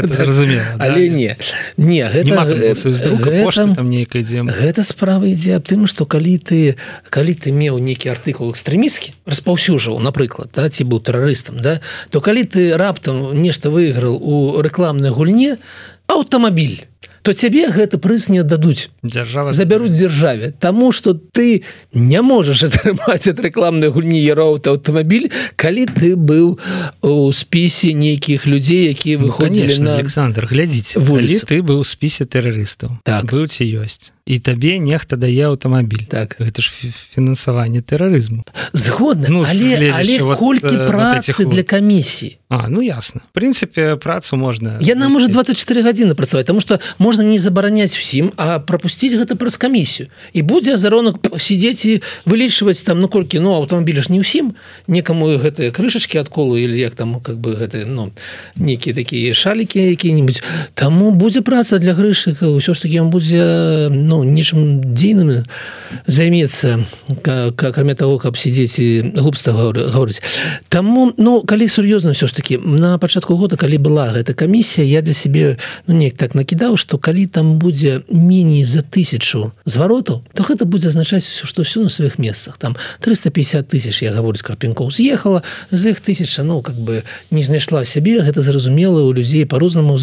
зразумела але не не гэта, гэта, там нейкая ідзе гэта справа ідзе аб тым што калі ты калі ты меў нейкі артыкул экстрэміскі распаўсюжаў напрыклад да, ці быў тэрарыстам да то калі ты раптам нешта выйграл у рэкламнай гульне аўтамабіль то цябе гэты прыз не дадуць. Дзяржава забяруць дзяржаве Таму что ты не можаш атрымаць ад рэкламнай гульні яроўта аўтамабіль калі ты быў у спісе нейкіх людзей якія ну, выходзілі ну, на Александр глядзіць ты быў спісе тэрарыстаў так. быў ці ёсць і табе нехта дае аўтамабіль так. Гэта ж фінансаванне тэрарызму. Згодна. Ну, але, але вот, колькі э, працы вот. для камісіі А ну ясно. Прынцыпе працу можна яна можа 24 гадзіны працаваць тому что можна не забараняць усім а пропусціць гэта праз камісію і будзе азаронак сидзець і вылічваць там ну колькі ну аўтамабілі ж не ўсім некаму гэтыя крышачки адколу или як там как бы гэты ну нейкія такія шалікі які-нибудь таму будзе праца для грышыка ўсё ж таки он будзе ну ну нечым дзейным займецца акрамя того каб сидзець і глупства говорыць таму ну калі сур'ёзна все ж таки на пачатку года калі была гэта камісія я для себе ну неяк так накідаў что калі там будзе меней за тысячу зваротаў то гэта будзе азначаць все что все на сваіх месцах. Там 350 тысяч я говорю карпенков з'ехала з іх тысяча ну как бы не знайшла сябе. Гэта зразумела у людзей по-рознаму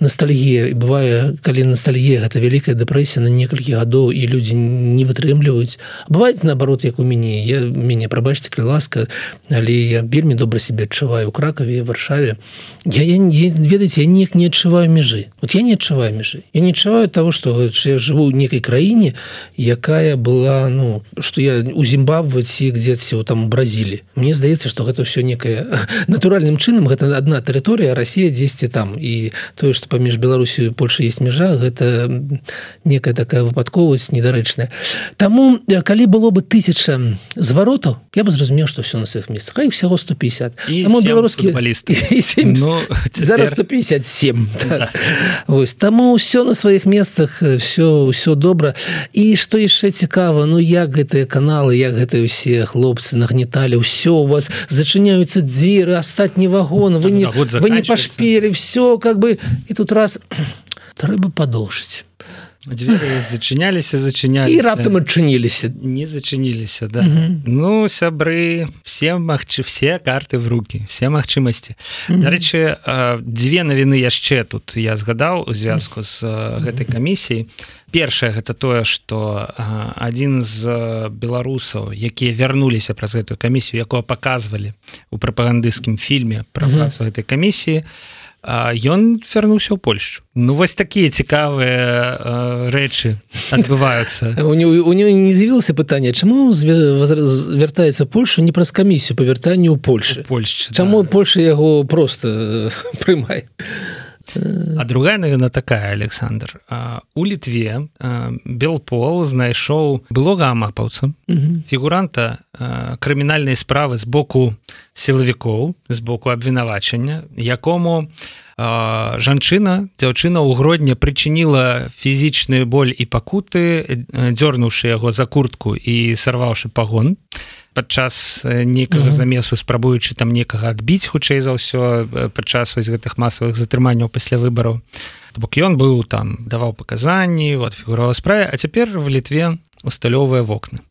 ностальгія. І бывае калі ностальгія гэта вялікая дэпрэсія на некалькі гадоў і людзі не вытрымліваюць бывает наоборот як у мяне я мяне прабачце калі ласка але я вельмі добра себе адчуваю у кракаве варшаве я, я не ведаеце я неяк не адчуваю межы вот я не адчуваю межы я не адчуваю того что я живу ў некай краіне якая была ну что я у зімбабваці где-ці там бразілі Мне здаецца что гэта все некая натуральным чынам гэта одна тэрыторыя Россия 10 там. І тое что паміж Беларусію Польша есть межа гэта некая такая выпадковасць недарэчная Таму калі было бы тысяча зваротаў я бы зразумеў что все на сваіх месцах а всяго 150 беларускі балісты ну, зараз 157 так. Вось таму все на сваіх месцах все все добра і что яшчэ цікава Ну як гэтыя каналы як гэтыя усе хлопцы нагнеталі ўсё у вас зачыняюцца дзверы астатні вагон вы не вы не пашпелі все как бы і тут раз трэба падошыць зачыняліся зачынялі і раптам адчыніліся не зачыніліся да. -hmm. ну сябры все магчы все карты в руки все магчымасці -hmm. дарэчы дзве навіны яшчэ тут я згадаў у звязку з гэтай камісіяй першае гэта тое что адзін з беларусаў якія вярнуліся праз гэтую камісію якого паказвалі у прапагандысцкім фільме пра працу гэтай камісіі то ён вярнуўся ў Польшу Ну вось такія цікавыя рэчы адбываюцца. У него не з'явілася пытанне чаму вяртаецца Польша не праз камісію па вяртанню ў Польшы? Польш Чаму да. Польша яго просто прымай А другая навіна такая Александр. У літве белпол знайшоў былога амапаўца фігуранта крымінальнай справы з боку сілавікоў з боку абвінавачання якому жанчына дзяўчына ў грудня прычыніла фізічную боль і пакуты дзёрнуўшы яго за куртку і сарваўшы пагон падчас некага замесу спрабуючы там некага адбіць хутчэй за ўсё падчас вось гэтых масавых затрыманняў пасля выбараў. Бок ён быў там даваў паказанні вот фігурова справе а цяпер в літве усталёвыя вокны.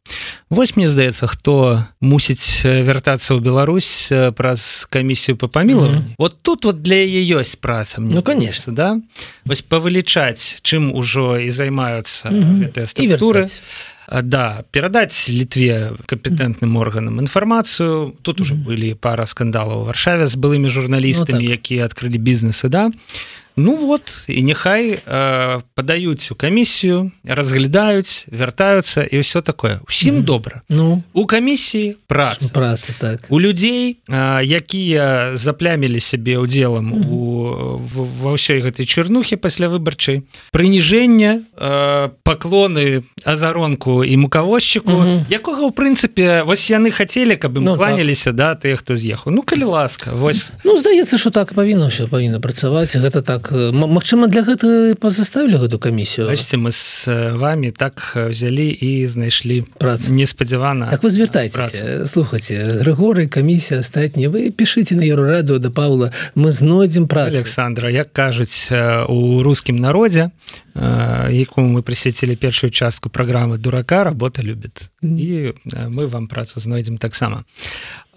Вось мне здаецца хто мусіць вяртацца ў Беларусь праз камісію по памілаванні. Mm -hmm. вот тут вот для яе ёсць праца Ну конечно. да? Вось павылічаць чым ужо і займаюцца mm -hmm. гэтыя структуры да перадаць літве кампетэнтным органам інфармацыю. Тут уже былі пара скандалаў варшаве з былымі журналістамі ну, так. якія адкрылі бізнесы да Ну вот і няхай э, падаюць у камісію разглядаюць вяртаюцца і ўсё такое. Усім mm добра Ну. У камісіі праца. Праца так. У людзей э, якія заплямілі сябе удзелам mm -hmm. у ва ўсёй гэтай чарнухі пасля выбарчай прыніжэння э, паклоны азаронку і мукавозчыку mm -hmm. якога ў прынцыпе вось яны хацелі каб ім ну, кланяліся так. да тыя хто з'ехаў. Ну калі ласка вось. Ну здаецца что так павінна все павінна працаваць. Гэта так Магчыма для гэта пазаставілі гэту камісію Бачце мы с вами так взялі і знайшлі працу неспадзявана Так вы звяртайце слухаце Грыгоры камісія астатні вы. Пішыце на еўраду да Павла. Мы знойдзем пра Александра як кажуць у рускім народзе якому мы прысвяцілі першую частку праграмы дурака. Работа любит і мы вам працу знойдзем таксама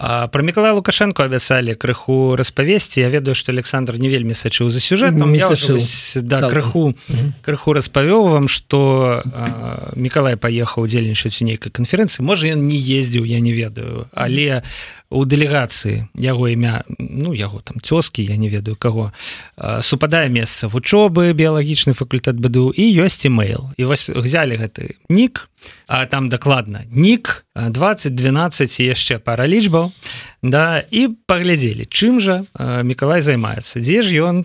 про Миколая лукашенко абяцалі крыху распавесці Я ведаю что Александр не вельмі сачыў за сюжэтом да, крыху крыху распавёў вам что Миколай паехаў удзельнічаць у нейкай канферэнцыі можа ён не ездзіў я не ведаю. Але у дэлегацыі яго імя ну яго там цёскі я не ведаю каго супадае месца вучобы біялагічны факультэт быду і ёсць email і вось взяли гэты нік а там дакладна нік 2012 яшчэ пара лічбаў да і паглядзелі чым жа Миколай займаецца дзе ж ён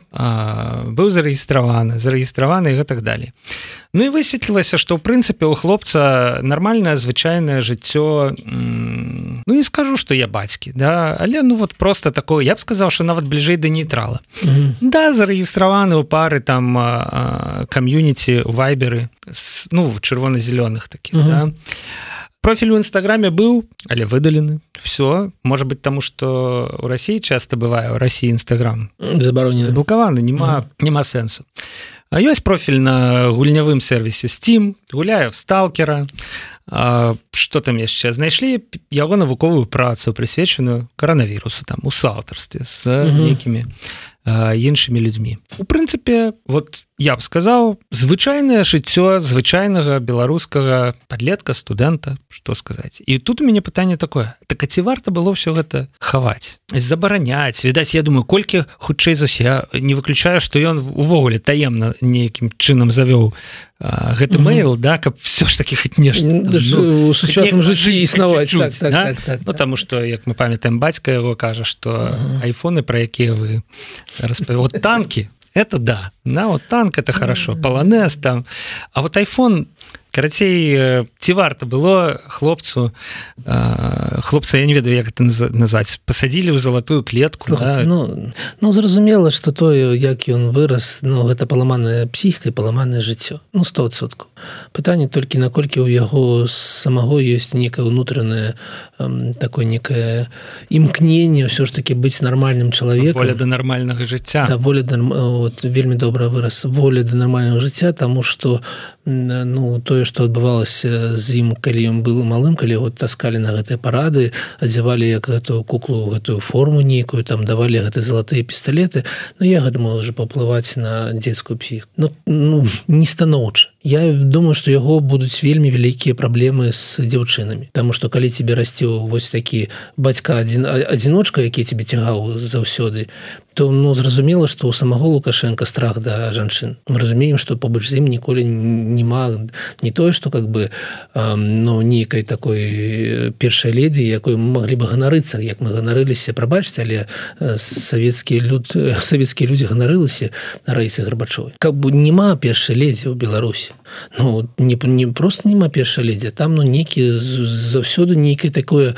быў зарэгістраваны зарэгістраваны і гэтак далей Ну і высветлілася што ў прынцыпе у хлопца нармальнае звычайнае жыццё Ну не скажу что я бацькі да але ну вот просто такое я б сказаў что нават бліжэй да нейтрала mm -hmm. да зарэгістраваны ў пары там кам'юніці вайберы ну чырвона-зялёных таких mm -hmm. да? Профіль у нстаграме быў але выдалены. Все может быть тому что у Росіі часто бывае у Росіі нстаграм забаронен заблокаваны няма mm -hmm. няма сэнсу А ёсць профіль на гульнявым сервісе steam гуляю в сталкера что там яшчэ знайшлі яго навуковую працу прысвечаную каранавірусу там у саўтарстве з нейкімі іншымі людзьмі у прынцыпе вот я б сказаў звычайнае жыццё звычайнага беларускага подлетка студэнта что сказаць. І тут у мяне пытанне такое. Так ці варта было все гэта хаваць? Забараняць? Відаць я думаю колькі хутчэй за я не выключаю что ён увогуле таемна нейкім чынам завёў гэты мэйл да каб все ж таки хоть нешта ну, сучасным жыцці існаваць так, так, так, так, так, потому так. что як мы памятаем бацька его кажа что айфоны про якія вы распавод танки это да. На вот танк это хорошо. Полонез там. А вот iphone карацей ці варта было хлопцу хлопца я не ведаю як это назваць пасадзілі ў залатую клетку Слухайте, да? ну, ну зразумела что тое як ён вырас Ну гэта паламаная псіхкай паламанае жыццё. Ну стосотку пытанне толькі наколькі ў яго самого есть некае унутранае такое некае імкненне ўсё ж таки быць нармальным чалавеком воля да нармальнага жыцця. Да, воля да, вот, вельмі добра вырас воля да нармальнага жыцця тому что ну тое што адбывалася з ім калі ён был малым калі вот таскалі на гэтыя парады адзявалі як гэтую куклу гэтую форму нейкую там давалі гэты залатыя пісталеты но я гэта можа паплываць на дзецкую псіх ну, ну не станоўча. Я думаю что яго будуць вельмі вялікія праблемы з дзяўчынамі. Таму что калі тебе расціў вось такі бацька адзін адзіночка які тебе цягаў заўсёды то ну зразумела что у самого лукашенко страх да жанчын. Мы разумеем что побач з ім ніколі нема не тое что как бы но нейкай такой першай леді якой могли бы ганарыцца як мы ганарыліся прабачце але савецкія люд савецкія людзі ганарылася на раісе гарбачовой как бы няма першай ледзі ў беларусі ну не не просто няма першай ледзя там ну нейкі заўсёды нейкае такое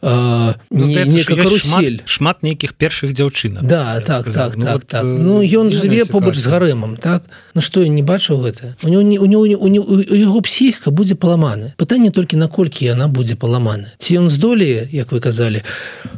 а, ну, не, не шмат, шмат нейкіх першых дзяўчынах да так так ну, так, вот, так. ну ён жыве побач з гарэмам так? Ну что я не бачыў гэта? У него не у него у яго псіхка будзе паламаны пытанне толькі наколькі яна будзе паламаны ці ён здолее як вы казалі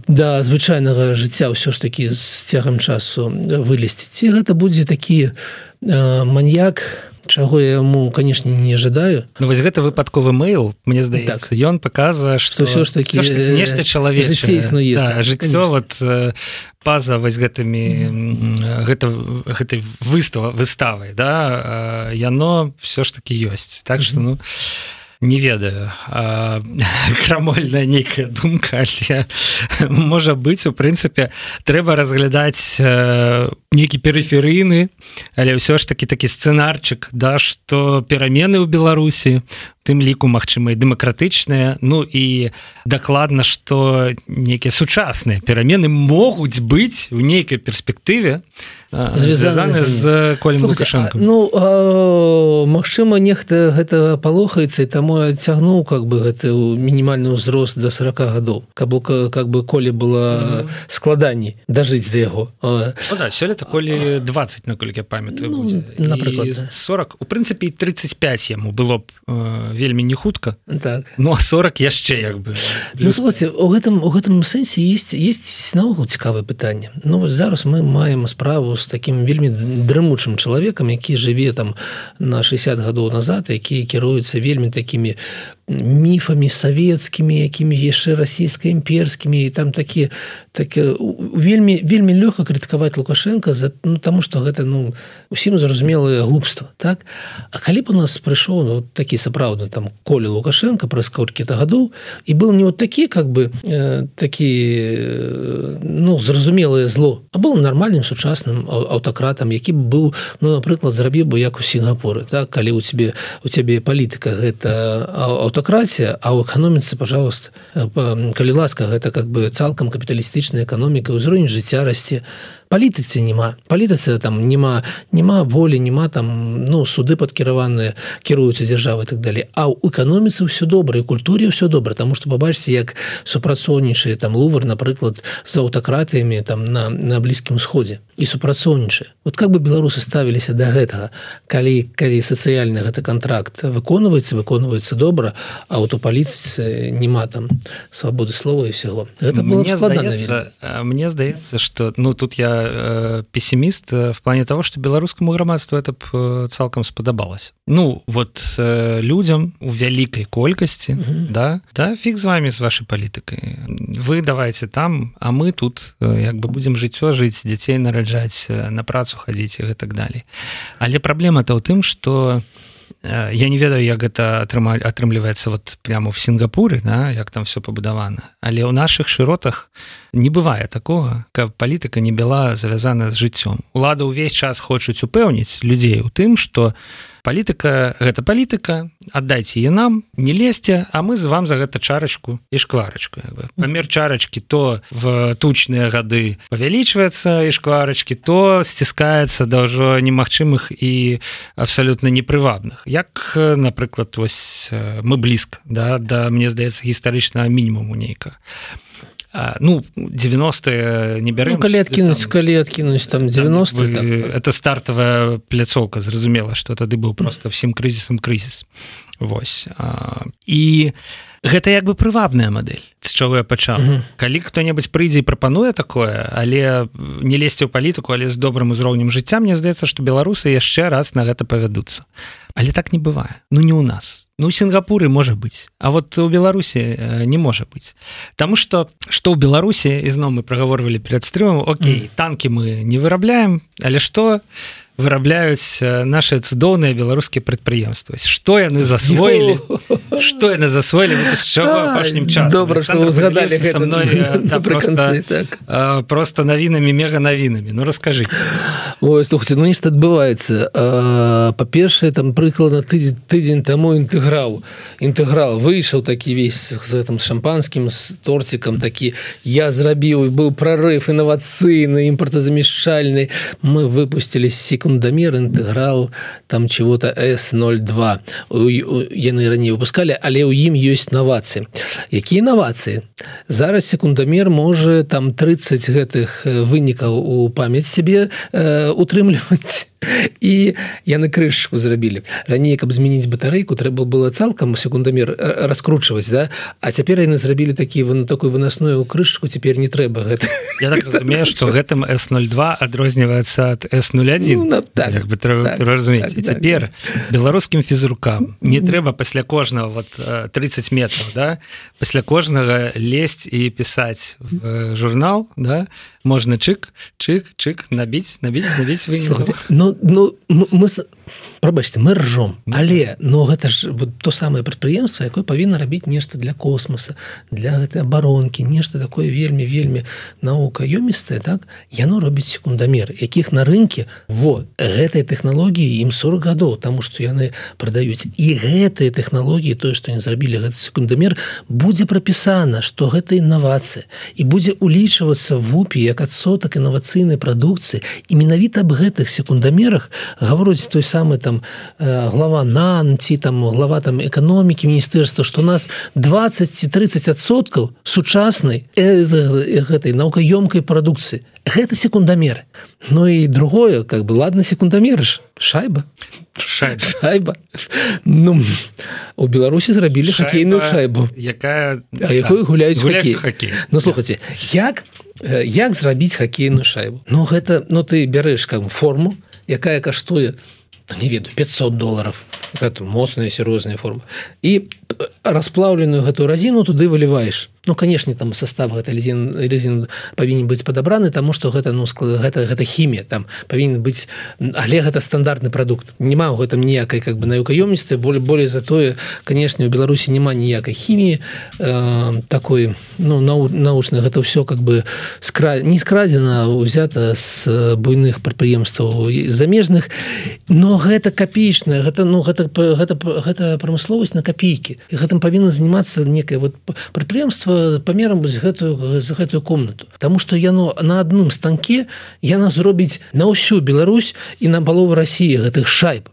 да звычайнага жыцця ўсё ж таки з цягам часу вылезці? Ці гэта будзе такі маньяк у чаго я яму конечно не ожидаю. Ну вось гэта выпадковы мейл мне здаецца ён так. показывае что все ж таки нешта чалавек існуе да, жыццё вот паза вось гэтымі гэта гэтай выстава выставай да яно все ж таки ёсць так что ну не ведаю. Крамольная нейкая думка але можа быць у прынцыпе трэба разглядаць нейкі перыферыйны але ўсё ж таки такі сцэнарчык да што перамены ў беларусі тым ліку магчыма дэмакратычныя ну і дакладна што нейкія сучасныя перамены могуць быць у нейкай перспектыве звязаны з колем лукашенко ну Мачыма нехта гэта палохаецца і таму цягнуў как бы гэты мінімальны ўзрост до 40 гадоў каб как бы коле было складаней дажыць да яго. Ну сёлета колі 20 наколькі памятаю ну, напрыклад 40 у прынцыпе 35 яму было б э, вельмі не хутка так. Ну а 40 яшчэ як бы. Ну, слухайте, у гэтым у гэтым сэнсе есть есть наогул цікавае пытанне. Ну зараз мы маем справу з таким вельмі дрымучым чалавекам які жыве там на 60 гадоў назад які кіруюцца вельмі такімі міфамі савецкімі якімі яшчэ расійска-імперскімі і там такі так вельмі вельмі лёгка крытыкаваць лукашенко за ну таму что гэта ну усім зразумелае глупства так? А калі б у нас прыйшоў ну, такі сапраўдны там коле лукашенко праз колькі-то гадоў і был не вот такі как бы э, такі э, ну зразумелае зло а был нармальным сучасным аўтакратам які быў ну напрыклад зрабіў бы як у сінгапуры так? Калі у тебе у цябе палітыка гэта аўта аўтакратія а ў эканоміцы пожалуйста калі ласка гэта как бы цалкам капіталістычная эканоміка ўзровень жыцця расце палітыцы няма палітыцы там няма няма волі няма там ну суды падкіраваныя кіруюцца дзяржавы так далей а ў эканоміцы ўсё добра і культуре ўсё добра тому что побачце як супрацоўнічае там лувар напрыклад з аўтакратыямі там на на блізкім сходзе і супрацоўнічае вот как бы беларусы ставіліся до да гэтага калі калі сацыяльны гэта контракт выконваецца выконваецца добра а вот у паліцы няма там свабоды слова і всего. Это мне здаецца, мне здаецца что ну тут я э, пессиміст э, в плане того что беларускаму грамадству это б э, цалкам спадабалось ну вот э, людям у вялікай колькасці mm -hmm. да да фиг з вами з вашей палітыкай вы давайте там а мы тут э, як бы будем жыццё жыць дзяцей нараджаць э, на працу хадзіць і так далее але праблема то ў тым что Э, я не ведаю як гэта атрымаль атрымліваецца вот прямо в сінгапуры да, як там все пабудавана. Але ў наших шыротах не бывае такого каб палітыка не была завязана з жыццём. Улада ўвесь час хочуць упэўніць людзей у тым что палітыка гэта палітыка аддайце е нам не лезьце а мы з вам за гэта чарачку і шкварачку. Памер чарачкі то в тучныя гады павялічваецца і шкварачкі то сціскаецца да ўжо немагчымых і абсалютна непрывабных. Як напрыклад вось мы блізка да да мне здаецца гістарычна мінімуму нейка. а ну 90 не бярем ну, калі адкінуць калі адкінуць там 90 там, так, так. это стартавая пляцоўка зразумела что тады быў просто всем крызісам крызіс Вось а, і гэта як бы прывабная мадэль з чаго я пачаў. -huh. калі хто-небудзь прыйдзе і прапануе такое але не лезьце ў палітыку але з добрым узроўнем жыцця мне здаецца што беларусы яшчэ раз на гэта павядуцца. Але так не бывае. Ну не ў нас ну сінгапуры можа быць а вот у беларусі э, не можа быць Таму что что ў беларусі ізноў мы прагаворвалі перед стрымам Окей mm. танки мы не вырабляем але что вырабляюць наши цудоўныя беларускія прадпрыемствы. Что яны засвоілі? Что яны засвоілі апошнім час добра згадали со мной просто, так. просто навінамі мега навінамі Ну расскажите. Ой, слухайте ну нешта адбываецца. Па-першае там прыкладна тыдзень тыдзень таму інтэграл. Інтэграл выйшаў такі весь з гэтым шампанскім з торцікам такі. Я зрабіў быў прорыв інавацыйны імпартазамяшчальны. Мы выпустили секунду секундомер інтэграл там чего-то s02 яны раней выпускалі але ў ім ёсць навацыі якія навацыі зараз секундомер можа там 30 гэтых вынікаў у памяць сябе э, утрымліваць і яны крышку зрабілі. Раней каб змяніць батарэйку трэба было цалкам секундамер э, раскручваць да? А цяпер яны зрабілі такі вы такой выносную крышку цяпер не трэба гэта. Я так разумею что гэтым s02 адрозніваецца ад s01 ну, так, бы трэба так, разумець. так, цяпер так. беларускім фізрукам не трэба пасля кожнага вот 30 э, метров да? Пасля кожнага лезть і пісаць журнал да можна чык чык чык набіць набіць набіць вы ну ну мы прабачце мы ржом але но гэта ж вот то самае прадпрыемства якое павінна рабіць нешта для космоса для гэтай абаронкі нешта такое вельмі вельмі наука ёмістая так? Яно робіць секундамер якіх на рынке вот гэтай тэхналогіі ім 40 гадоў тому что яны прадаюць. І гэтыя тэхналогіі тое што не зрабілі гэты секундамер будзе прапісана что гэта інавацыя. І будзе улічвацца вупе як адсотак інавацыйнай прадукцыі. І менавіта аб гэтых секундамерах гаворыць той самы там там э, глава нан ці там глава там эканомікі міністэрства что нас 20 ці 30соткаў сучаснай э, гэтай наукаёмкай прадукцыі гэта секундамеры Ну і другое как бы ладно секундамерыш шайба. Шайба, шайба. Ну, у беларусі зрабілі хоккейную шайбу. Якая якой гуляюць хоккей. хоккей Ну слухайте як як зрабіць хоккейную шайбу? Ну гэта ну ты бярэш как форму якая каштуе не ведаю 500 долларов. Гэта моцная сер'озная форма. І расплаўленую гэтую разіну туды выліваеш ну канешне там состав гэта резин резин павінен быць падабраны тому что гэта ну гэта гэта хімія там павінен быць але гэта стандартны продукт няма ў гэтым ніякай как бы наукаёмністы более более затое канешне у беларусі няма ніякай хіміі э, такой ну нау, научна гэта все как бы скра не скрадзена узята з буйных прадпрыемстваў замежных. Но гэта капічная гэта ну гэта гэта гэта прамысловасць на копейкі і гэтым павінна заниматься некое вот прадпрыемства памерам з гэтую за гэтую комнату. Таму что яно на адным станке яна зробіць на ўсю Беларусь і на палову России гэтых шайб.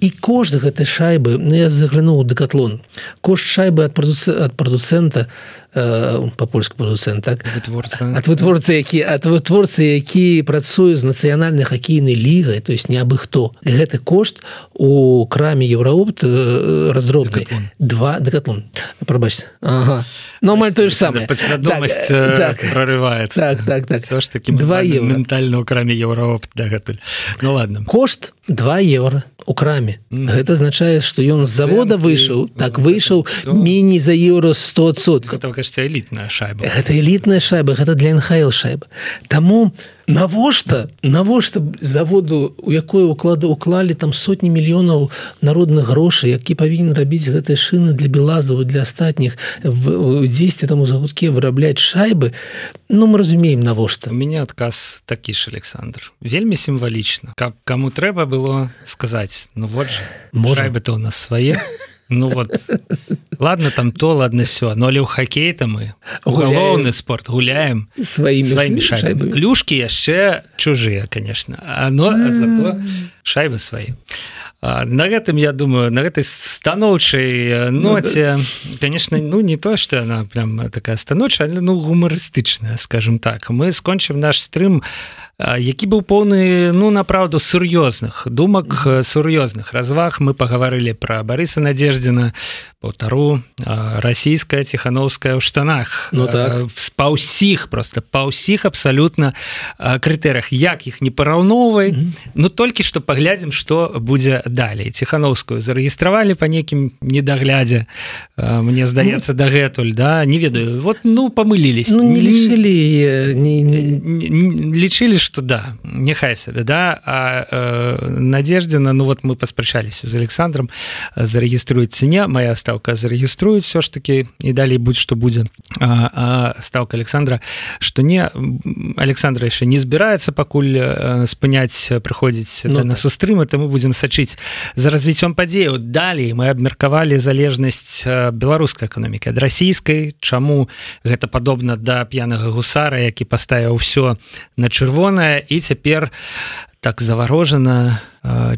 І кожны гэтай шайбы ну, я заглянуў дэкатлон кошт шайбы ад прадуцэ ад прадуцэнта па-польску прадуцэнт так? Ад вытворцы які ад вытворцы які працуе з нацыянальнай хакейнай лігай то есть не абы хто. Гэты кошт у краме еўраопт разробны два дэкатлон прабачце ага. ну амаль тое ж самае падсвядомасць так, так, прорываецца так так так. Все ж таки два ментальна ў краме еўраопт дагэтуль. Ну ладно. Кошт 2 евро у краме. Mm. гэта азначае что ён з завода выйшаў так выйшаў меней за еўро 100 сот кажется элітная шайба. Гэта элітная шайба гэта для нхл шайба. Таму навошта навошта заводу у якое уклада уклалі там сотні мільёнаў народных грошай які павінен рабіць гэтыя шыны для белазаву для астатніх дзесьці там у загудке вырабляць шайбы. Ну мы разумеем навошта у меня адказ такі ж Александр. Вельмі сімвалічна каб кому трэба было сказаць Ну вот же можа бы то у нас свае Ну вот. Ладно там то ладно все но але ў хоккей там мы. Галоўны спорт гуляем. Сваімі сваімі шайбы. Клюшки яшчэ чужыя конечно. Но шайбы свои. На гэтым я думаю на гэтай станоўчай ноце ну, да. конечно ну не то что она прям такая станоўчая ну гумарыстычная скажем так. Мы скончым наш стрым які быў поўны ну направду сур'ёзных думак сур'ёзных разваг. Мы пагаварылі про барыса надеждзіна полтару расійская ціхановская ў штанах. Ну так. па ўсіх просто па ўсіх абсалютна крытэрах як іх не параўноўвай mm -hmm. Ну толькі што паглядзім што будзе далей. Ціхановскую зарэгістравалі по нейкім недаглядзе Мне здаецца ну, дагэтуль да? Не ведаю. Вот ну памылілись ну, не лічылі не, не... лічылі что да няхай сабе да а э, надеждзена ну вот мы паспрачаліся з Александром зарэгіструюць ценя моя стаўка зарэгіструюць все ж таки і далей будь што будзе ставка Александра что не Александра яшчэ не збіраецца пакуль спыняць прыходзіць ну, на так. сустрымы то мы будзем сачыць за развіццём падзею далей мы абмеркавалі залежнасць беларускай эканомікі ад расійскай чаму гэта падобна да п'янага гусара які паставіў ўсё на чырвонае і цяпер так заварожана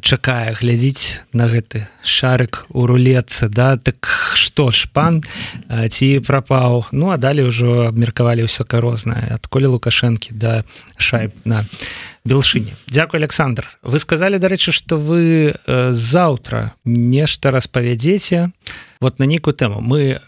чакае глядзіць на гэты шарык у рулетцы да? Так што ж пан ці прапаў? Ну а далей ужо абмеркавалі ўсё карознае адколе лукашэнкі да шайб на белшыне. Дякую Александр. Вы сказали дарэчы что вы заўтра нешта распавядзеце а вот на нейкую тэму мы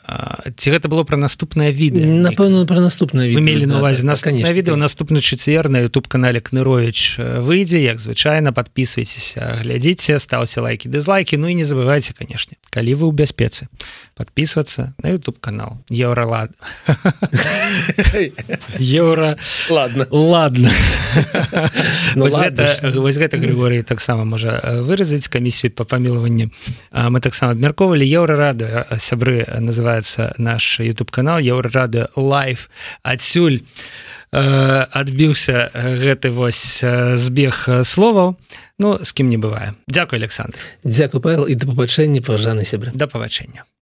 ці гэта было про наступнае відео напэўна про наступное мелі на увазе нас конечно відео наступны чацвер на youtube канале кнырович выйдзе як звычайна подписывайтеся глядзіце ставце лайки дызлайки ну і не забывайте конечно калі вы ў бяспецы подписываться на youtube канал евролад евро ладно. Ладно. Ну вось гэта Григорий таксама можа выразіць камісію по памілаванні мы таксама абмярковалі еўра рады рады сябры называется наш youtube канал еўрарады лайф адсюль адбіўся гэты вось збег словаў. Ну з кім не бывае. Дякую Александр. Дякую павел і да пабачэння паважаны сябры. Да пабачэння